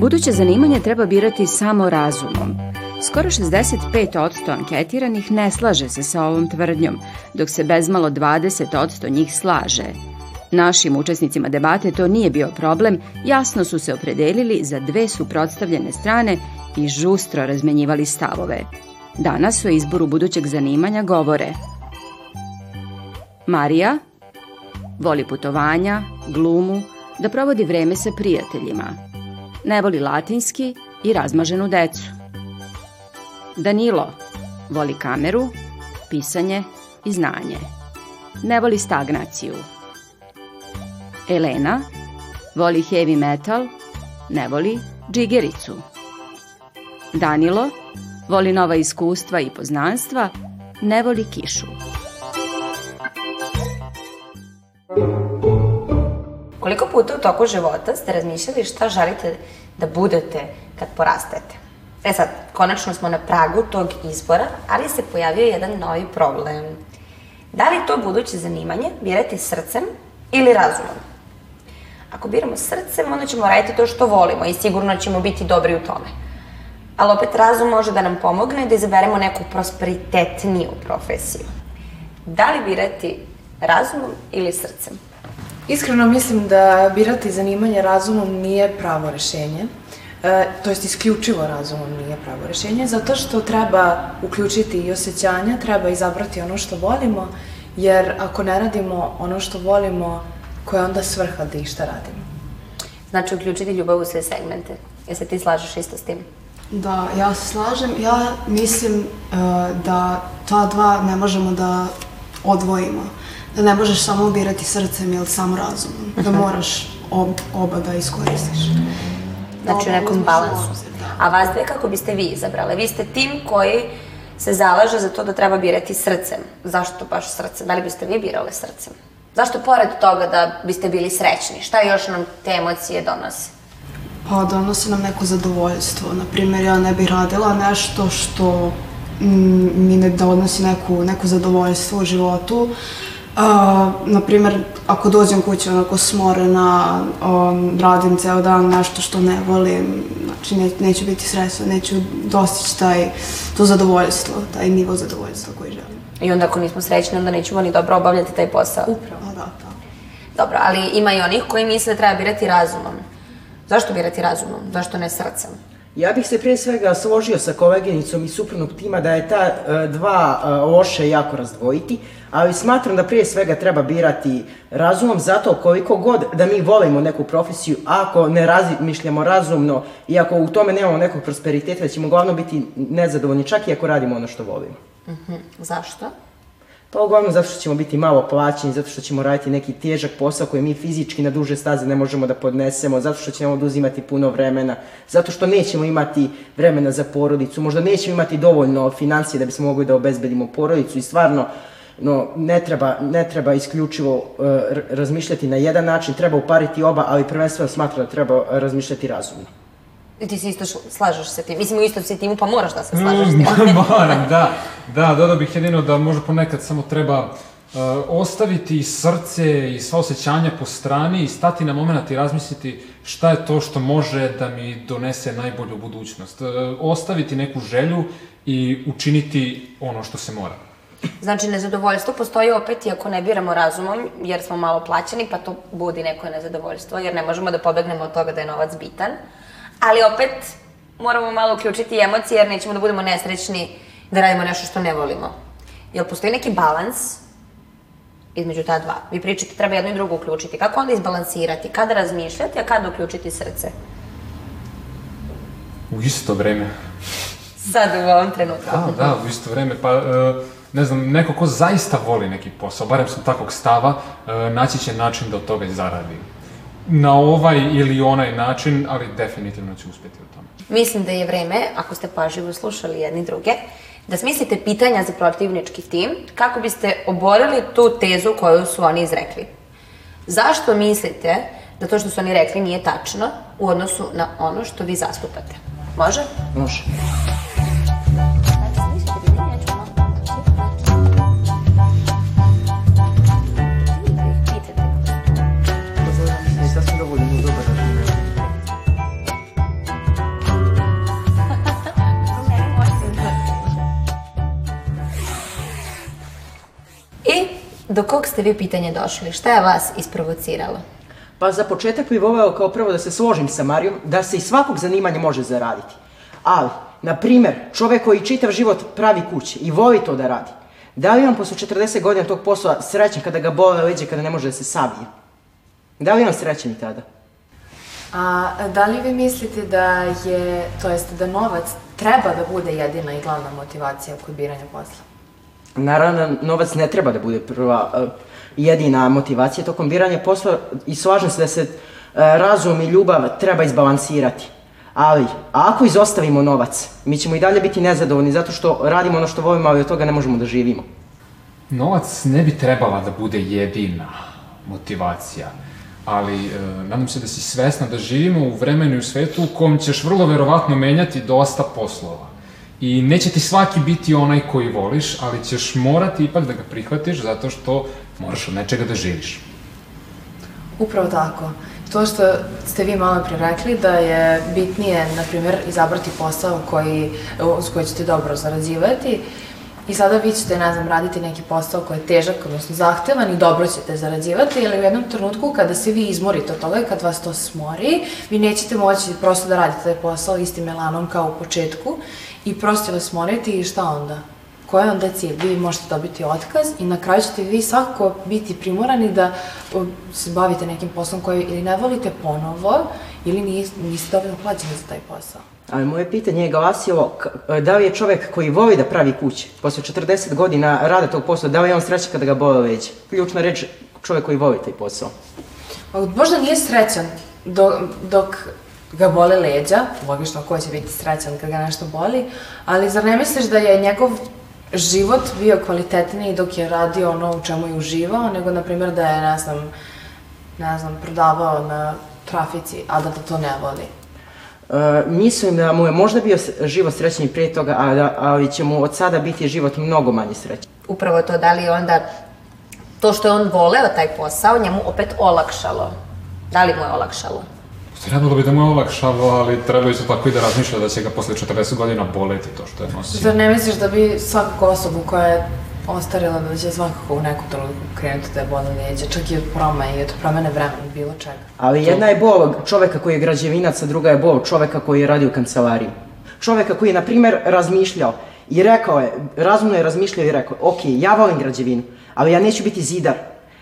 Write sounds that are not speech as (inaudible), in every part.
Buduće zanimanje treba birati samo razumom. Skoro 65% anketiranih ne slaže se sa ovom tvrdnjom, dok se bezmalo 20% njih slaže. Našim učesnicima debate to nije bio problem, jasno su se opredelili za dve suprotstavljene strane i žustro razmenjivali stavove. Danas o izboru budućeg zanimanja govore Marija voli putovanja, glumu, da provodi vreme sa prijateljima. Ne voli latinski i razmaženu decu. Danilo voli kameru, pisanje i znanje. Ne voli stagnaciju. Elena voli heavy metal, ne voli džigericu. Danilo voli nova iskustva i poznanstva, ne voli kišu. Koliko puta u toku života ste razmišljali šta želite da budete kad porastete? E sad, konačno smo na pragu tog izbora, ali se pojavio jedan novi problem. Da li to buduće zanimanje birati srcem ili razumom? Ako biramo srcem, onda ćemo raditi to što volimo i sigurno ćemo biti dobri u tome. Ali opet razum može da nam pomogne da izaberemo neku prosperitetniju profesiju. Da li birati razumom ili srcem? Iskreno mislim da birati zanimanje razumom nije pravo rešenje. E, to jest isključivo razumom nije pravo rešenje, zato što treba uključiti i osjećanja, treba izabrati ono što volimo, jer ako ne radimo ono što volimo, koja je onda svrha da išta radimo? Znači uključiti ljubav u sve segmente. Jel se ti slažeš isto s tim? Da, ja se slažem. Ja mislim uh, da ta dva ne možemo da odvojimo. Da ne možeš samo birati srcem ili samo razumom. Da moraš ob, oba da iskoristiš. Znači u nekom balansu. obzir, da. A vas dve kako biste vi izabrale? Vi ste tim koji se zalaže za to da treba birati srcem. Zašto baš srcem? Da li biste vi birale srcem? Zašto pored toga da biste bili srećni? Šta još nam te emocije donose? Pa donosi nam neko zadovoljstvo. Naprimjer, ja ne bih radila nešto što mi ne donosi neku, neku zadovoljstvo u životu. A, naprimjer, ako dođem kući onako smorena, um, radim ceo dan nešto što ne volim, znači ne, neću biti srećna, neću dostići taj, to zadovoljstvo, taj nivo zadovoljstva koji želim. I onda ako nismo srećni, onda nećemo ni dobro obavljati taj posao. Upravo, da, da. Dobro, ali ima i onih koji misle da treba birati razumom. Zašto birati razumom? Zašto ne srcem? Ja bih se prije svega složio sa koleginicom iz suprotnog tima da je ta e, dva e, loše jako razdvojiti, ali smatram da prije svega treba birati razumom zato koliko god da mi volimo neku profesiju, ako ne razmišljamo razumno i ako u tome nemamo nekog prosperiteta, da ćemo uglavnom biti nezadovoljni čak i ako radimo ono što volimo. Mhm. Zašto? Pa uglavnom zato što ćemo biti malo plaćeni, zato što ćemo raditi neki težak posao koji mi fizički na duže staze ne možemo da podnesemo, zato što će nam oduzimati puno vremena, zato što nećemo imati vremena za porodicu, možda nećemo imati dovoljno financije da bismo mogli da obezbedimo porodicu i stvarno no, ne treba, ne treba isključivo uh, razmišljati na jedan način, treba upariti oba, ali prvenstveno smatram da treba razmišljati razumno. Ti se isto slažeš sa tim. Mislim, u istom si timu, pa moraš da se slažeš s (laughs) tim. Moram, da. Da, dodao bih jedino da možda ponekad samo treba uh, ostaviti srce i sva osjećanja po strani i stati na moment i razmisliti šta je to što može da mi donese najbolju budućnost. Uh, ostaviti neku želju i učiniti ono što se mora. Znači, nezadovoljstvo postoji opet i ako ne biramo razumom, jer smo malo plaćeni, pa to budi neko nezadovoljstvo, jer ne možemo da pobegnemo od toga da je novac bitan. Ali opet moramo malo uključiti emocije, jer nećemo da budemo nesrećni da radimo nešto što ne volimo. Jel postoji neki balans između ta dva? Vi pričate treba jedno i drugo uključiti. Kako onda izbalansirati? Kada razmišljati, a kada uključiti srce? U isto vreme. Sad u ovom trenutku. Da, da, u isto vreme. Pa, uh, ne znam, neko ko zaista voli neki posao, barem sam takvog stava, e, naći će način da od toga zaradi. Na ovaj ili onaj način, ali definitivno će uspjeti u tome. Mislim da je vreme, ako ste pažljivo slušali jedni druge, da smislite pitanja za protivnički tim kako biste oborili tu tezu koju su oni izrekli. Zašto mislite da to što su oni rekli nije tačno u odnosu na ono što vi zastupate? Može? Može. Do kog ste vi pitanja došli? Šta je vas isprovociralo? Pa za početak bih voleo kao prvo da se složim sa Marijom, da se iz svakog zanimanja može zaraditi. Ali, na primjer, čovjek koji čitav život pravi kuće i voli to da radi, da li on posle 40 godina tog posla srećan kada ga bole leđe, kada ne može da se savije? Da li on srećan i tada? A da li vi mislite da je, to jest da novac treba da bude jedina i glavna motivacija kod biranja posla? Naravno, novac ne treba da bude prva eh, jedina motivacija tokom biranja posla i slažem se da se eh, razum i ljubav treba izbalansirati. Ali, ako izostavimo novac, mi ćemo i dalje biti nezadovoljni zato što radimo ono što volimo, ali od toga ne možemo da živimo. Novac ne bi trebala da bude jedina motivacija, ali e, nadam se da si svesna da živimo u vremenu i u svetu u kom ćeš vrlo verovatno menjati dosta poslova. I neće ti svaki biti onaj koji voliš, ali ćeš morati ipak da ga prihvatiš zato što moraš od nečega da živiš. Upravo tako. To što ste vi malo pre rekli da je bitnije, na primjer, izabrati posao koji, uz koji ćete dobro zarađivati i sada vi ćete, ne znam, raditi neki posao koji je težak, odnosno zahtevan i dobro ćete zarađivati, ali u jednom trenutku kada se vi izmorite od toga i kad vas to smori, vi nećete moći prosto da radite taj posao istim melanom kao u početku i vas smoriti i šta onda? Koji je onda cilj? Vi možete dobiti otkaz i na kraju ćete vi svakako biti primorani da se bavite nekim poslom koji ili ne volite ponovo ili niste, niste dovoljno plaćeni za taj posao. Ali moje pitanje je glasilo, da li je čovjek koji voli da pravi kuće, posle 40 godina rada tog posla, da li je on srećan kada ga bole leđe? Ključna reč, čovjek koji voli taj posao. Pa Možda nije srećan dok, dok ga bole leđa, logično ko će biti srećan kad ga nešto boli, ali zar ne misliš da je njegov život bio kvalitetniji dok je radio ono u čemu je uživao, nego na primjer da je, ne znam, ne znam, prodavao na trafici, a da, to ne voli. E, mislim da mu je možda bio život srećniji prije toga, a da- ali će mu od sada biti život mnogo manje srećan. Upravo to, da li je onda to što je on voleo taj posao, njemu opet olakšalo. Da li mu je olakšalo? Trebalo bi da mu je olakšalo, ali treba isto tako i da razmišlja da će ga posle 40 godina boleti to što je nosio. Zar ne misliš da bi svaku osobu koja je ostarila da će svakako u nekom trenutku krenuti da je boli leđa, čak i od promene i od promene vremena, bilo čega. Ali jedna je bol čoveka koji je građevinac, a druga je bol čoveka koji je radio u kancelariji. Čoveka koji je, na primjer, razmišljao i rekao je, razumno je razmišljao i rekao, ok, ja volim građevinu, ali ja neću biti zidar,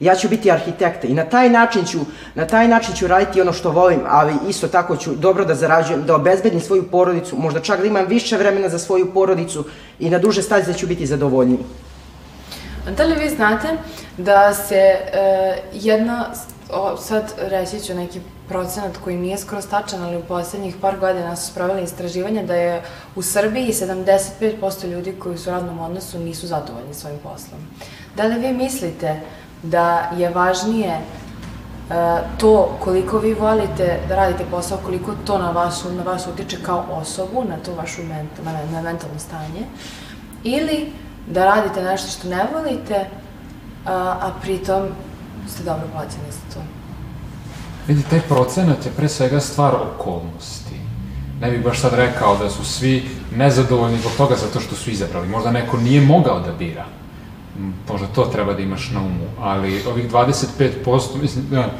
ja ću biti arhitekta i na taj način ću, na taj način ću raditi ono što volim, ali isto tako ću dobro da zarađujem, da obezbedim svoju porodicu, možda čak da imam više vremena za svoju porodicu i na duže staze ću biti zadovoljniji. Da li vi znate da se e, jedna, o, sad reći ću neki procenat koji nije skoro stačan, ali u poslednjih par godina su spravili istraživanje da je u Srbiji 75% ljudi koji su u radnom odnosu nisu zadovoljni svojim poslom. Da li vi mislite da je važnije e, to koliko vi volite da radite posao, koliko to na vas, na vas utiče kao osobu, na to vašu ment, na, mentalno stanje, ili da radite nešto što ne volite, a, a pritom ste dobro plaćeni za to. Vidi, taj procenat je pre svega stvar okolnosti. Ne bih baš sad rekao da su svi nezadovoljni zbog toga zato što su izabrali. Možda neko nije mogao da bira. Možda to treba da imaš na umu. Ali ovih 25%, mislim, da,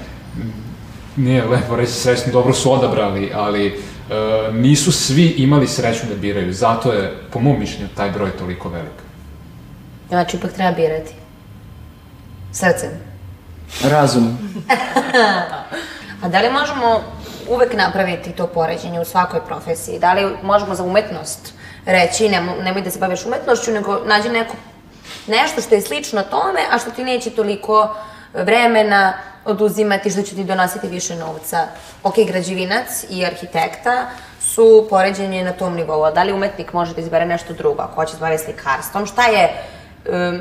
nije lepo reći srećno, dobro su odabrali, ali e, nisu svi imali sreću da biraju. Zato je, po mom mišljenju, taj broj toliko velik. Znači, ipak treba birati. Srcem. Razum. (laughs) A da li možemo uvek napraviti to poređenje u svakoj profesiji? Da li možemo za umetnost reći, nemo, nemoj da se baviš umetnošću, nego nađi neku nešto što je slično tome, a što ti neće toliko vremena oduzimati, što će ti donositi više novca. Ok, građevinac i arhitekta su poređenje na tom nivou, a da li umetnik može da izbere nešto drugo, ako hoće da se bavi slikarstvom, šta je, um,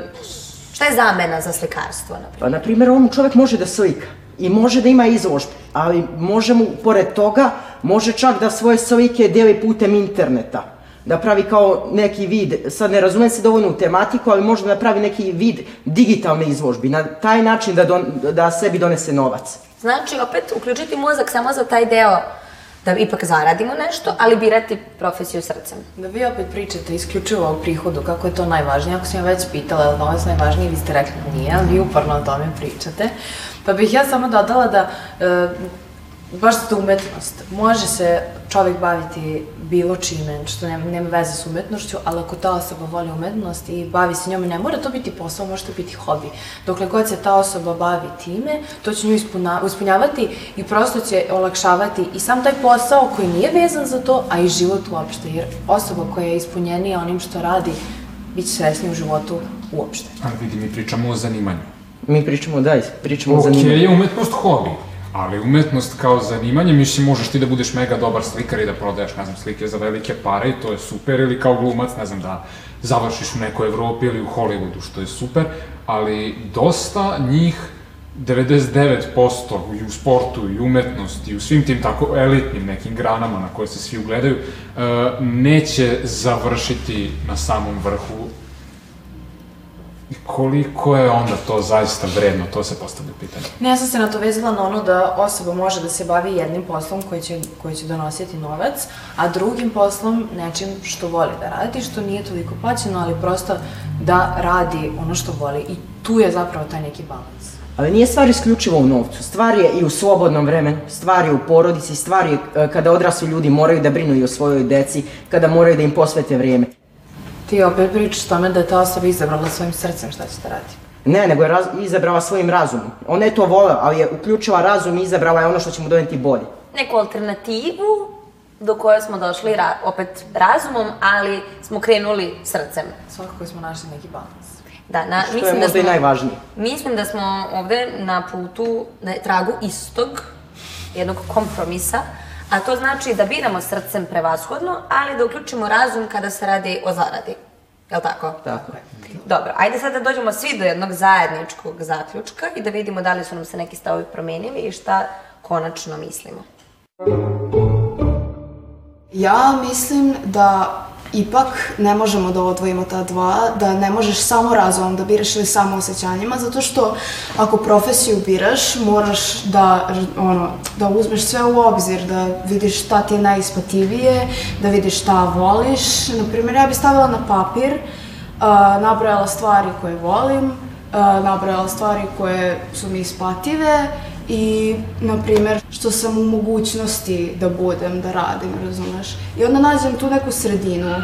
šta je zamena za slikarstvo, na Pa, na primjer, on čovjek može da slika i može da ima izložbe, ali može mu, pored toga, može čak da svoje slike deli putem interneta. Da pravi kao neki vid, sad ne razumem se dovoljno u tematiku, ali može da pravi neki vid digitalne izložbi, na taj način da, don, da sebi donese novac. Znači, opet, uključiti mozak samo za taj deo da ipak zaradimo nešto, ali birati profesiju srcem. Da vi opet pričate isključivo o prihodu, kako je to najvažnije. Ako sam ja već pitala je li novac najvažniji, vi ste rekli da nije, ali vi uporno o tome pričate. Pa bih ja samo dodala da, e, baš za umetnost, može se čovjek baviti bilo čime, što nema, nema veze s umetnošću, ali ako ta osoba voli umetnost i bavi se njome, ne mora to biti posao, može to biti hobi. Dokle god se ta osoba bavi time, to će nju ispuna, ispunjavati i prosto će olakšavati i sam taj posao koji nije vezan za to, a i život uopšte, jer osoba koja je ispunjenija onim što radi, bit će srećnija u životu uopšte. Ali vidi, mi pričamo o zanimanju. Mi pričamo, da, pričamo o Ok, zanimanju. je umetnost hobi, ali umetnost kao zanimanje, mislim, možeš ti da budeš mega dobar slikar i da prodaješ, ne znam, slike za velike pare i to je super, ili kao glumac, ne znam, da završiš u nekoj Evropi ili u Hollywoodu, što je super, ali dosta njih 99% i u sportu i umetnosti i u svim tim tako elitnim nekim granama na koje se svi ugledaju, e, neće završiti na samom vrhu koliko je onda to zaista vredno, to se postavlja pitanje. Ne, ja sam se na to vezala na ono da osoba može da se bavi jednim poslom koji će, koji će donositi novac, a drugim poslom nečim što voli da radi, što nije toliko plaćeno, ali prosto da radi ono što voli. I tu je zapravo taj neki balans. Ali nije stvar isključivo u novcu, stvar je i u slobodnom vremenu, stvar je u porodici, stvar je e, kada odrasli ljudi moraju da brinu i o svojoj deci, kada moraju da im posvete vrijeme. Ti opet pričaš tome da je ta osoba izabrala svojim srcem šta će da radi. Ne, nego je raz, izabrala svojim razumom. Ona je to volela, ali je uključila razum i izabrala je ono što će mu doneti bolje. Neku alternativu do koje smo došli ra opet razumom, ali smo krenuli srcem. Svakako smo našli neki balans. Da, na, Što je mislim da možda i smo, najvažnije. Mislim da smo ovde na putu, na tragu istog, jednog kompromisa, a to znači da biramo srcem prevashodno, ali da uključimo razum kada se radi o zaradi. Je li tako? Tako je. Dobro, ajde sad da dođemo svi do jednog zajedničkog zaključka i da vidimo da li su nam se neki stavovi promenili i šta konačno mislimo. Ja mislim da ipak ne možemo da odvojimo ta dva, da ne možeš samo razumom da biraš ili samo osjećanjima, zato što ako profesiju biraš, moraš da, ono, da uzmeš sve u obzir, da vidiš šta ti je najisplativije, da vidiš šta voliš. Naprimjer, ja bih stavila na papir, uh, nabrojala stvari koje volim, uh, nabrojala stvari koje su mi isplative i, na primjer, što sam u mogućnosti da budem, da radim, razumeš? I onda nađem tu neku sredinu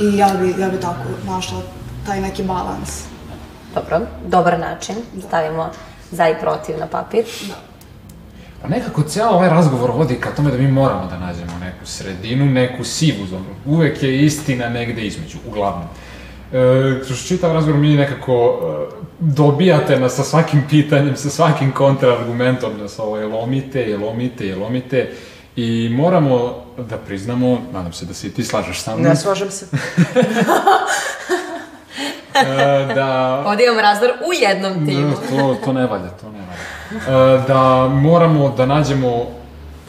i ja bi, ja bi tako našla taj neki balans. Dobro, dobar način. Stavimo za i protiv na papir. Pa nekako cijel ovaj razgovor vodi ka tome da mi moramo da nađemo neku sredinu, neku sivu zonu. Uvek je istina negde između, uglavnom. E, kroz čitav razgovor mi nekako e, dobijate nas sa svakim pitanjem, sa svakim kontraargumentom nas ovo je lomite, je lomite, je lomite i moramo da priznamo, nadam se da se i ti slažeš sa mnom, Ne slažem se. e, da (laughs) Ovdje imamo razdor u jednom timu. To, to ne valja, to ne valja. E, da moramo da nađemo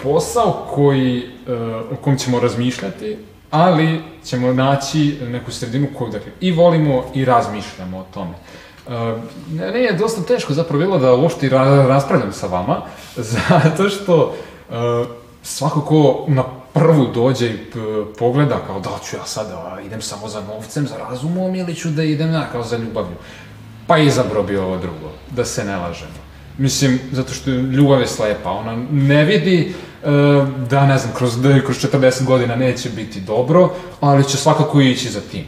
posao koji, e, o kom ćemo razmišljati, ali ćemo naći neku sredinu koju, dakle, i volimo i razmišljamo o tome. E, ne, je dosta teško zapravo bilo da uopšte ra raspravljam sa vama, (laughs) zato što e, svako ko na prvu dođe i pogleda kao da ću ja sad a, idem samo za novcem, za razumom ili ću da idem ja kao za ljubavlju. Pa izabrao bi ovo drugo, da se ne lažemo. Mislim, zato što ljubav je slepa, ona ne vidi e, da, ne znam, kroz, da kroz 40 godina neće biti dobro, ali će svakako ići za tim.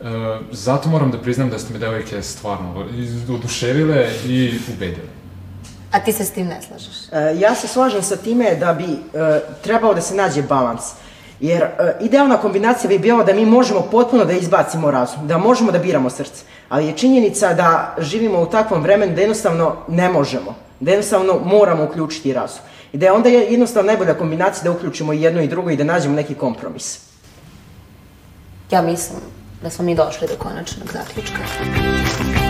E, zato moram da priznam da ste me devojke stvarno oduševile i ubedile. A ti se s tim ne slažeš? E, ja se slažem sa time da bi e, trebao da se nađe balans. Jer e, idealna kombinacija bi bila da mi možemo potpuno da izbacimo razum, da možemo da biramo srce. Ali je činjenica da živimo u takvom vremenu da jednostavno ne možemo. Da jednostavno moramo uključiti razum. I da je onda je jednostavno najbolja kombinacija da uključimo i jedno i drugo i da nađemo neki kompromis. Ja mislim da smo mi došli do konačnog zaključka.